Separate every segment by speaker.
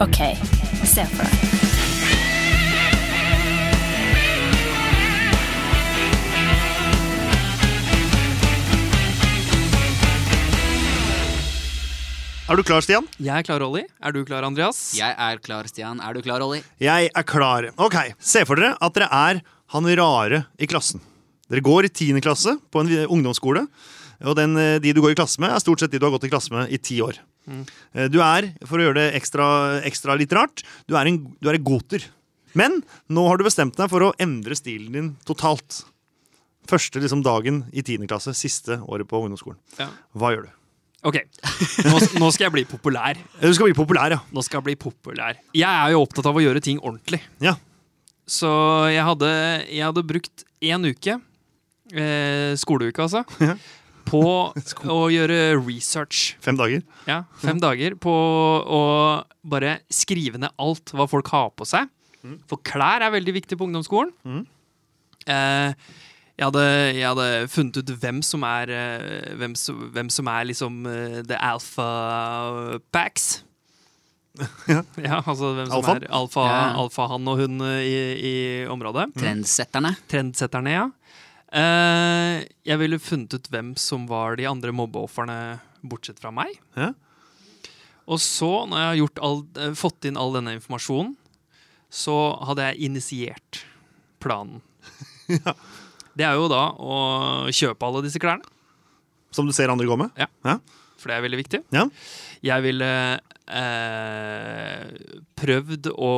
Speaker 1: OK, se for deg.
Speaker 2: Er du klar, Stian?
Speaker 3: Jeg er klar, Olli. Er du klar, Andreas?
Speaker 4: Jeg er klar, Stian. Er du klar, Olli?
Speaker 2: Jeg er klar. Ok, Se for dere at dere er han rare i klassen. Dere går i 10. klasse på en ungdomsskole. Og den, eh, de du går i klasse med, er stort sett de du har gått i klasse med i ti år. Eh, Du er, for å gjøre det ekstra, ekstra litt rart, du er, en, du er en goter. Men nå har du bestemt deg for å endre stilen din totalt. Første liksom, dagen i 10. klasse, siste året på ungdomsskolen.
Speaker 3: Ja.
Speaker 2: Hva gjør du?
Speaker 3: Ok, nå, nå skal jeg bli populær.
Speaker 2: Du skal bli populær, ja.
Speaker 3: Nå skal jeg bli populær. Jeg er jo opptatt av å gjøre ting ordentlig.
Speaker 2: ja.
Speaker 3: Så jeg hadde, jeg hadde brukt én uke, eh, skoleuke altså,
Speaker 2: Ja.
Speaker 3: På å gjøre research.
Speaker 2: Fem dager.
Speaker 3: Ja, fem dager på å bare skrive ned alt hva folk har på seg. For klær er veldig viktig på ungdomsskolen.
Speaker 2: Mm.
Speaker 3: Eh, jeg, hadde, jeg hadde funnet ut hvem som er eh, Hvem som, hvem som er liksom eh, the alpha packs.
Speaker 2: Ja.
Speaker 3: ja, altså hvem som
Speaker 2: Alfa?
Speaker 3: er alfa,
Speaker 4: Ja.
Speaker 3: alfahann og hun eh, i, i området.
Speaker 4: Trendsetterne.
Speaker 3: Trendsetterne, ja. Eh, jeg ville funnet ut hvem som var de andre mobbeofrene, bortsett fra meg.
Speaker 2: Ja.
Speaker 3: Og så, når jeg har gjort all, eh, fått inn all denne informasjonen, så hadde jeg initiert planen. Det er jo da å kjøpe alle disse klærne,
Speaker 2: Som du ser andre gå med?
Speaker 3: Ja, for det er veldig viktig.
Speaker 2: Ja.
Speaker 3: Jeg ville eh, prøvd å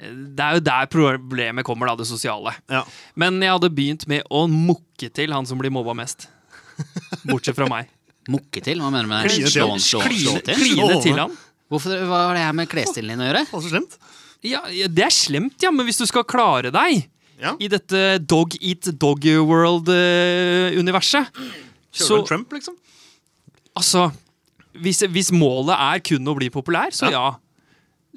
Speaker 3: Det er jo der problemet kommer, da, det sosiale.
Speaker 2: Ja.
Speaker 3: Men jeg hadde begynt med å mukke til han som blir mobba mest. Bortsett fra meg.
Speaker 4: Mukke til? Hva mener du med det?
Speaker 2: Kline til.
Speaker 4: Slå, slå, slå til?
Speaker 3: kline til han.
Speaker 4: Hvorfor, hva har det her med klesstilen din å gjøre?
Speaker 2: Å, så slemt.
Speaker 3: Ja, ja, det er slemt, ja, men hvis du skal klare deg
Speaker 2: Ja.
Speaker 3: i dette dog eat dog world-universet
Speaker 2: Kjører du Trump, liksom?
Speaker 3: altså hvis, hvis målet er kun å bli populær, så ja.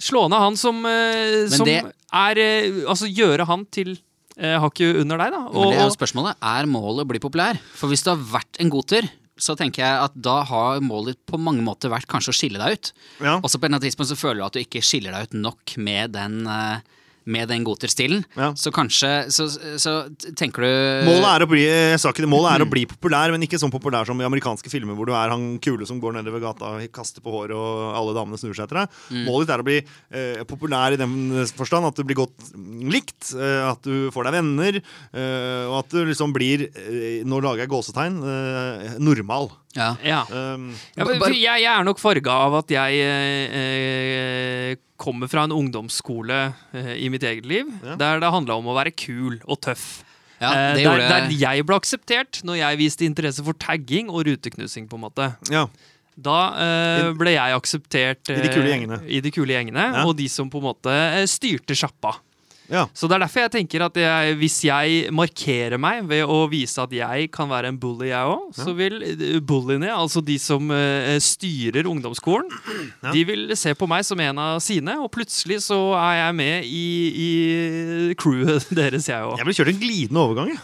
Speaker 3: Slå ned han som, eh, som
Speaker 4: det-
Speaker 3: er eh, Altså gjøre han til eh, hakket under deg, da.
Speaker 4: Men det er jo spørsmålet. Er målet å bli populær? For hvis du har vært en goter, så tenker jeg at da har målet på mange måter vært kanskje å skille deg ut.
Speaker 2: Ja.
Speaker 4: Og så på en eller annen tidspunkt så føler du at du ikke skiller deg ut nok med den, eh, med den goterstilen.
Speaker 2: Ja.
Speaker 4: Så kanskje så, så tenker du
Speaker 2: Målet er å bli jeg sa ikke det, målet er å bli populær, men ikke sånn populær som i amerikanske filmer hvor du er han kule som går nedover gata, og kaster på håret og alle damene snur seg etter deg. Målet ditt er å bli eh, populær i den forstand at du blir godt likt, eh, at du får deg venner, eh, og at du liksom blir, eh, nå lager jeg gåsetegn, eh, normal.
Speaker 4: Ja.
Speaker 3: ja.
Speaker 2: Um,
Speaker 3: Ja, jeg, jeg er nok farga av at jeg eh, eh, kommer fra en ungdomsskole eh, i mitt eget liv,
Speaker 2: Ja.
Speaker 3: der det handla om å være kul og tøff.
Speaker 4: ja,
Speaker 3: Eh, der, der jeg ble akseptert når jeg viste interesse for tagging og ruteknusing. på en måte
Speaker 2: ja.
Speaker 3: Da eh, ble jeg akseptert
Speaker 2: I de kule
Speaker 3: eh,
Speaker 2: gjengene.
Speaker 3: i de kule gjengene
Speaker 2: Ja.
Speaker 3: og de som på en måte styrte sjappa.
Speaker 2: Ja.
Speaker 3: Så det er derfor jeg tenker at jeg, hvis jeg markerer meg ved å vise at jeg kan være en bully, jeg òg, så vil eh, bullyene, altså de som uh, styrer ungdomsskolen,
Speaker 2: Ja.
Speaker 3: de vil se på meg som en av sine, og plutselig så er jeg med i, i crewet deres, jeg òg.
Speaker 2: Jeg ble kjørt en glidende overgang, jeg.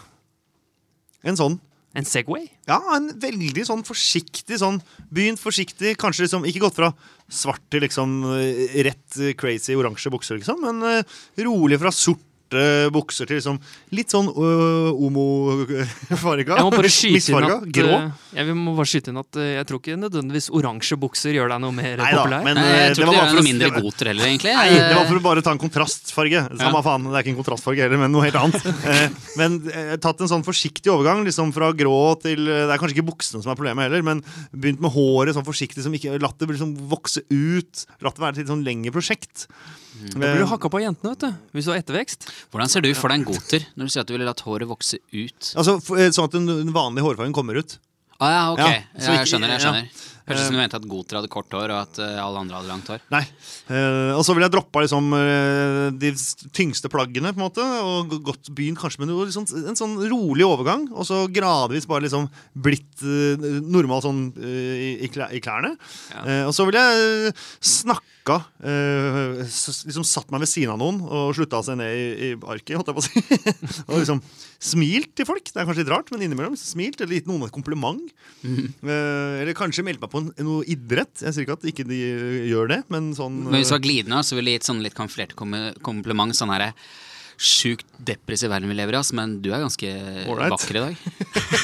Speaker 2: En sånn.
Speaker 3: En Segway.
Speaker 2: Ja, en veldig sånn forsiktig sånn Begynt forsiktig, kanskje liksom ikke gått fra svart til liksom eh, rett eh, crazy oransje bukser, liksom, men eh, rolig fra sorte bukser til liksom litt sånn uh, homofarga.
Speaker 3: Jeg må bare skyte inn
Speaker 2: Misfarga,
Speaker 3: at,
Speaker 2: grå.
Speaker 3: eh, jeg må bare skyte inn at eh, jeg tror ikke nødvendigvis oransje bukser gjør deg noe mer
Speaker 2: Nei da,
Speaker 3: populær.
Speaker 2: men
Speaker 4: Nei,
Speaker 2: eh,
Speaker 4: jeg tror
Speaker 2: det var
Speaker 4: ikke det
Speaker 2: var
Speaker 4: noe mindre goter heller, egentlig.
Speaker 2: Nei, det var for å bare ta en kontrastfarge. Samme
Speaker 4: Ja.
Speaker 2: faen, det er ikke en kontrastfarge heller, men noe helt annet. Eh, men eh, tatt en sånn forsiktig overgang, liksom fra grå til eh, Det er kanskje ikke buksene som er problemet heller, men begynt med håret sånn forsiktig, som ikke latt det liksom vokse ut. Latt det være et litt sånn lengre prosjekt.
Speaker 3: Da blir du hakka på av jentene, vet du. Hvis du har ettervekst.
Speaker 4: Hvordan ser du for deg en goter når du sier at du ville latt håret vokse ut?
Speaker 2: Altså, eh, Sånn at den vanlige hårfargen kommer ut.
Speaker 4: Ah, ja, ok.
Speaker 2: Ja,
Speaker 4: Ja,
Speaker 2: så
Speaker 4: jeg skjønner. jeg
Speaker 2: ja.
Speaker 4: Hørtes ut som du mente at goter hadde kort hår, og at eh, alle andre hadde langt hår.
Speaker 2: Nei. Eh, og så ville jeg droppe liksom, eh, de tyngste plaggene, på en måte. Og gått byen kanskje med noe, liksom, en sånn rolig overgang. Og så gradvis bare liksom blitt eh, normal sånn eh, i, klærne.
Speaker 3: Ja.
Speaker 2: Eh, og så ville jeg eh, snakka eh, Liksom satt meg ved siden av noen og slutta seg ned i, i arket, holdt jeg på å si. og liksom smilt til folk. Det er kanskje litt rart, men innimellom smilt. Eller gitt noen et kompliment. Mm. eller kanskje meldt meg på på en, noe idrett. Jeg sier ikke at ikke de gjør det, men sånn
Speaker 4: Men hvis du var glidende, så ville jeg gitt sånn litt kamuflert kom- kompliment. Sånn herre Sjukt depressiv verden vi lever i, ass, men du er ganske
Speaker 2: Ålreit.
Speaker 4: vakker i dag.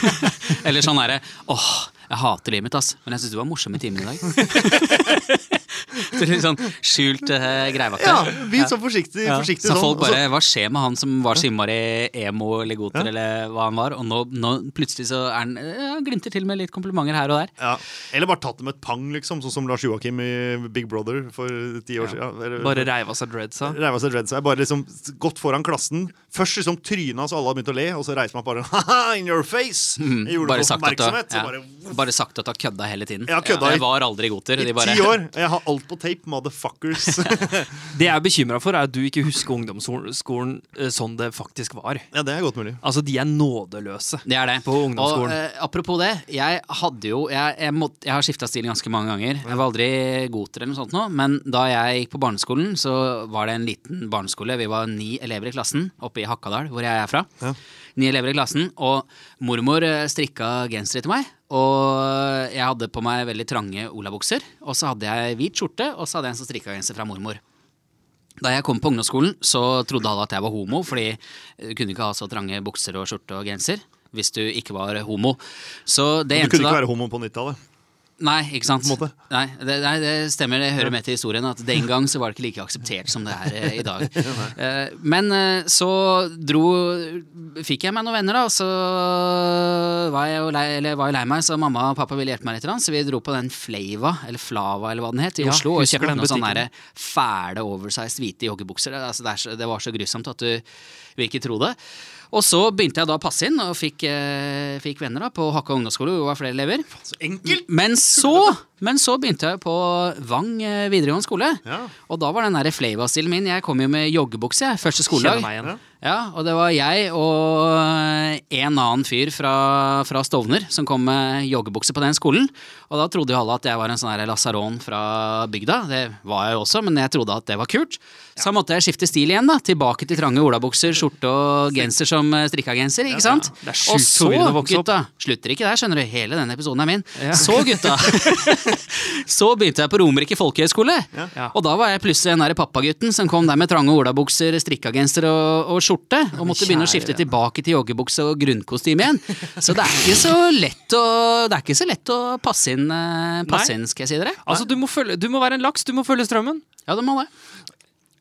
Speaker 4: Eller sånn herre Åh, jeg hater livet mitt, ass, men jeg syns du var morsom i timen i dag. det er litt sånn skjult uh, greivaktig.
Speaker 2: Ja, vi så forsiktig,
Speaker 4: Ja.
Speaker 2: forsiktig
Speaker 4: Så
Speaker 2: sånn.
Speaker 4: folk bare Hva skjer med han som var så innmari emo eller goter,
Speaker 2: Ja.
Speaker 4: eller hva han var? Og nå, nå plutselig så er han ja, glimter til med litt komplimenter her og der.
Speaker 2: ja. Eller bare tatt det med et pang, liksom. Sånn som Lars Joakim i Big Brother for ti år siden. Eller-
Speaker 3: Bare reiva seg dreadsa.
Speaker 2: Reiva seg dreads. Jeg bare liksom gått foran klassen. Først liksom tryna så alle har begynt å le, og så reiser man bare Haha, in your face! Jeg gjorde
Speaker 4: Mm. Bare sagt, at ja,
Speaker 2: bare,
Speaker 4: bare sagt at du har kødda hele tiden.
Speaker 2: Ja, kødda ja,
Speaker 4: jeg var aldri goter.
Speaker 2: I
Speaker 4: bare,
Speaker 2: ti år! Jeg har alt på tape, motherfuckers.
Speaker 3: Det jeg er bekymra for, er at du ikke husker ungdomsskolen eh, sånn det faktisk var.
Speaker 2: ja, det er godt mulig.
Speaker 3: Altså, de er nådeløse.
Speaker 4: Det er det.
Speaker 3: På ungdomsskolen.
Speaker 4: Og uh, apropos det, jeg hadde jo Jeg, jeg, må, jeg har skifta stil ganske mange ganger. Jeg var aldri goter eller noe sånt nå, men da jeg gikk på barneskolen, så var det en liten barneskole. Vi var ni elever i klassen oppe i Hakadal, hvor jeg er fra.
Speaker 2: Ja.
Speaker 4: Ni elever i klassen, og mormor eh, strikka gensere til meg. Og jeg hadde på meg veldig trange olabukser, og så hadde jeg hvit skjorte, og så hadde jeg en som strikka genser fra mormor. Da jeg kom på ungdomsskolen, så trodde alle at jeg var homo, fordi du kunne ikke ha så trange bukser og skjorte og genser hvis du ikke var homo. Så det
Speaker 2: Du
Speaker 4: endte
Speaker 2: kunne ikke være homo på 90-tallet.
Speaker 4: Nei, ikke sant. Nei, det, nei, det stemmer, det hører med til historien at den gang så var det ikke like akseptert som det er eh, i dag. Eh, Men eh, så dro Fikk jeg meg noen venner, da, og så var jeg jo lei, eller var jeg lei meg, så mamma og pappa ville hjelpe meg litt. Så vi dro på den Flava, eller Flava, eller hva den het, i
Speaker 3: Ja,
Speaker 4: Oslo, og kjøpte noen sånne fæle oversized hvite joggebukser. Altså, det, så, det var så grusomt at du vil ikke tro det. Og så begynte jeg da å passe inn, og fikk, eh, fikk venner da på Hakka ungdomsskole, hvor det var flere elever.
Speaker 2: Så enkelt!
Speaker 4: Men så, men så begynte jeg på Vang eh, videregående skole.
Speaker 2: Ja.
Speaker 4: Og da var den der Flava-stilen min. Jeg kom jo med joggebukse første skoledag.
Speaker 3: Meg igjen.
Speaker 4: Ja, og det var jeg og en annen fyr fra, fra Stovner som kom med joggebukse på den skolen. Og da trodde jo alle at jeg var en sånn her lasaron fra bygda. Det var jeg jo også, men jeg trodde at det var kult. Så da måtte jeg skifte stil igjen, da. Tilbake til trange olabukser, skjorte og genser som strikka strikkagenser, ikke sant?
Speaker 3: Det er
Speaker 4: og så, gutta, slutter ikke der, skjønner du. Hele denne episoden er min.
Speaker 3: Ja.
Speaker 4: Så, gutta. så begynte jeg på Romerike folkehøgskole.
Speaker 3: Ja.
Speaker 4: Og da var jeg plutselig den der pappagutten som kom der med trange olabukser, strikkagenser og, og skjorte. Og måtte begynne å skifte tilbake til joggebukse og grunnkostyme igjen. Så det er ikke så lett å, det er ikke så lett å passe inn, eh, passe inn skal jeg si dere.
Speaker 3: Altså, du må, følge, du må være en laks, du må følge strømmen.
Speaker 4: Ja, det må det.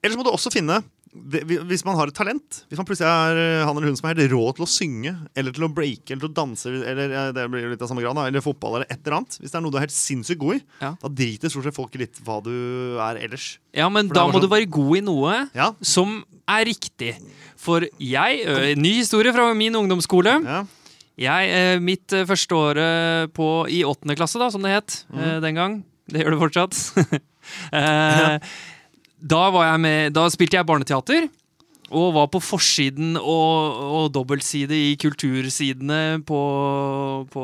Speaker 2: Ellers må du også finne det- hvis man har et talent, hvis man plutselig er eh, han eller hun som er helt rå til å synge, eller til å breake, eller til å danse, eller eh, det blir jo litt av samme grad, eller fotball, eller et eller annet Hvis det er noe du er helt sinnssykt god i,
Speaker 3: Ja.
Speaker 2: da driter stort sett folk litt hva du er ellers.
Speaker 3: Ja, men da må
Speaker 2: sånn.
Speaker 3: du være god i noe
Speaker 2: Ja.
Speaker 3: som er riktig. For jeg Ny historie fra min ungdomsskole.
Speaker 2: Ja.
Speaker 3: Jeg, Mitt første året på, i åttende klasse, da, som det het mm. den gang. Det gjør det fortsatt. eh, da, med, da spilte jeg barneteater. Og var på forsiden og, og dobbeltside i kultursidene på, på,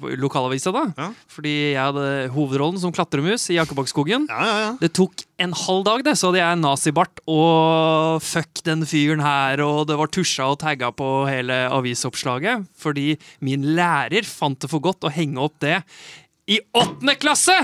Speaker 3: på lokalavisa. da
Speaker 2: Ja.
Speaker 3: Fordi jeg hadde hovedrollen som klatremus i Jakobakkskogen.
Speaker 2: Ja, ja, ja.
Speaker 3: Det tok en halv dag, det, så hadde jeg nazibart og fuck den fyren her, og det var tusja og tagga på hele avisoppslaget. Fordi min lærer fant det for godt å henge opp det i åttende klasse!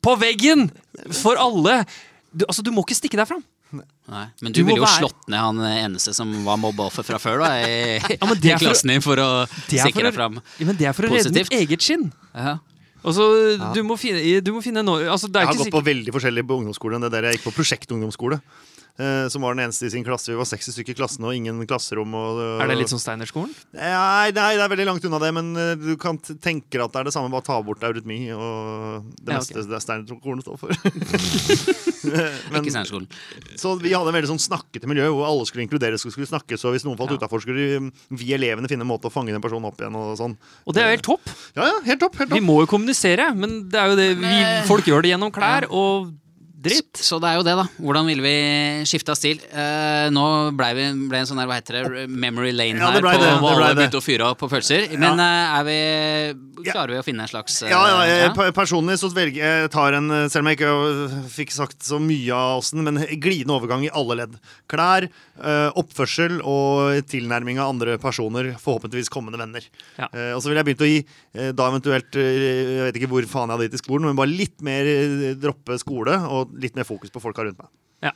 Speaker 3: På veggen! For alle. Du, altså, du må ikke stikke deg fram.
Speaker 4: Nei, men
Speaker 3: Du
Speaker 4: du, ville jo
Speaker 3: være-
Speaker 4: slått ned han eneste som var mobbeoffer fra før, da, i,
Speaker 3: ja,
Speaker 4: i
Speaker 3: er
Speaker 4: klassen din, for å sikre
Speaker 3: for-
Speaker 4: deg fram.
Speaker 3: Ja, men det er for å redde ditt eget skinn.
Speaker 4: Ja.
Speaker 3: Altså, ja. du, må finne, du må finne no altså, Det
Speaker 2: Jeg har
Speaker 3: ikke
Speaker 2: gått på veldig forskjellig på ungdomsskole enn det der jeg gikk på prosjektungdomsskole. Eh, som var den eneste i sin klasse. Vi var 60 stykker i klassen og ingen klasserom. Og,
Speaker 3: Er det litt som Steinerskolen?
Speaker 2: Nei, nei, det er veldig langt unna det, men eh, du kan tenke deg at det er det samme, bare ta bort eurytmi og det
Speaker 3: Ja,
Speaker 2: meste
Speaker 3: ok.
Speaker 2: det er Steinerskolen står for. men,
Speaker 4: Ikke Steinerskolen.
Speaker 2: så vi hadde en veldig sånn snakkete miljø hvor alle skulle inkluderes og skulle snakke. Så hvis noen falt
Speaker 3: Ja.
Speaker 2: utenfor, skulle vi elevene finne en måte å fange den personen opp igjen. og sånn.
Speaker 3: Og det er jo helt topp.
Speaker 2: Ja, ja, helt topp. helt
Speaker 3: Vi må jo kommunisere, men det er jo det vi, folk gjør det gjennom klær. Og Dritt.
Speaker 4: Så, så det er jo det, da. Hvordan ville vi skifta stil? Uh, nå ble vi ble en sånn her, hva heter det, memory lane
Speaker 2: Ja,
Speaker 4: her, på
Speaker 2: det,
Speaker 4: hvor alle begynte å fyre opp på følelser. Men uh, er vi Klarer vi å finne en slags uh,
Speaker 2: Ja, ja, jeg, Personlig så velger jeg tar en, eh, selv om jeg ikke fikk sagt så mye av åssen, men glidende overgang i alle ledd. Klær, oppførsel og tilnærming av andre personer, forhåpentligvis kommende venner.
Speaker 3: Ja.
Speaker 2: Eh, og så ville jeg begynt å gi, eh, da eventuelt Jeg vet ikke hvor faen jeg hadde gitt i skolen, men bare litt mer droppe skole og litt mer fokus på folka rundt meg.
Speaker 3: Ja.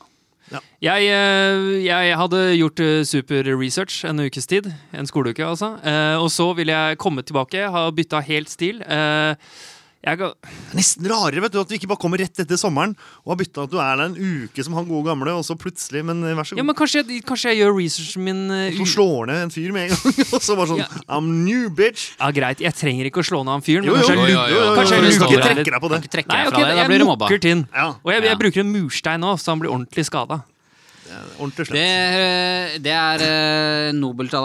Speaker 2: Ja.
Speaker 3: Jeg, eh, jeg hadde gjort eh, super research en ukes tid. En skoleuke, altså. Eh, og så ville jeg komme tilbake, ha bytta helt stil. Eh, jeg, kan...
Speaker 2: Det er nesten rarere vet du, at du ikke bare kommer rett etter sommeren og har bytta at du er der en uke som han gode gamle, og så plutselig Men eh, vær så god.
Speaker 3: ja, men kanskje, jeg- kanskje jeg gjør researchen min Og
Speaker 2: Så slår ned en fyr med en gang, og så bare sånn
Speaker 3: Ja.
Speaker 2: I'm new, bitch!
Speaker 3: Ja, Greit, jeg trenger ikke å slå ned han fyren.
Speaker 2: Jo, jo,
Speaker 3: kanskje jeg
Speaker 2: jo,
Speaker 3: kanskje jeg lukker
Speaker 2: ikke
Speaker 3: deg
Speaker 2: trekke deg på det.
Speaker 3: Nei,
Speaker 4: okay, det,
Speaker 3: jeg til den.
Speaker 2: Ja,
Speaker 3: Og jeg, jeg bruker en murstein nå, så han blir ordentlig skada.
Speaker 2: ordentlig slett.
Speaker 4: Det, det er eh,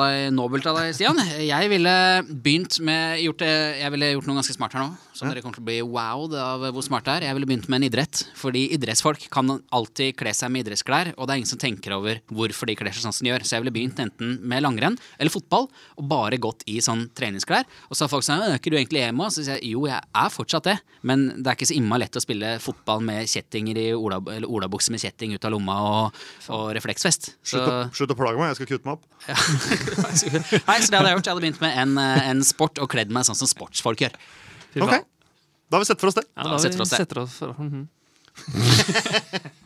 Speaker 4: deg, nobelt av deg, Stian. Jeg ville begynt med gjort Jeg ville gjort noe ganske smart her nå. Så dere kommer til å bli wowed av hvor smart det er. Jeg ville begynt med en idrett. Fordi idrettsfolk kan alltid kle seg med idrettsklær, og det er ingen som tenker over hvorfor de kler seg sånn som de gjør. Så jeg ville begynt enten med langrenn eller fotball, og bare gått i sånn treningsklær. Og så har folk sagt er ikke du egentlig emo? Så sier jeg jo, jeg er fortsatt det, men det er ikke så innmari lett å spille fotball med kjettinger i ola, eller olabukse med kjetting ut av lomma og, og refleksvest. Så
Speaker 2: Slutt, å, slutt å plage meg, jeg skal kutte meg opp.
Speaker 4: Nei, så det hadde jeg gjort. Jeg hadde begynt med en, eh, en sport og kledd meg sånn som sportsfolk gjør.
Speaker 2: Ok. Da har vi sett for oss det.
Speaker 3: Ja,
Speaker 4: Da
Speaker 3: da
Speaker 4: setter vi
Speaker 3: for
Speaker 4: oss det.
Speaker 3: setter oss for mhm.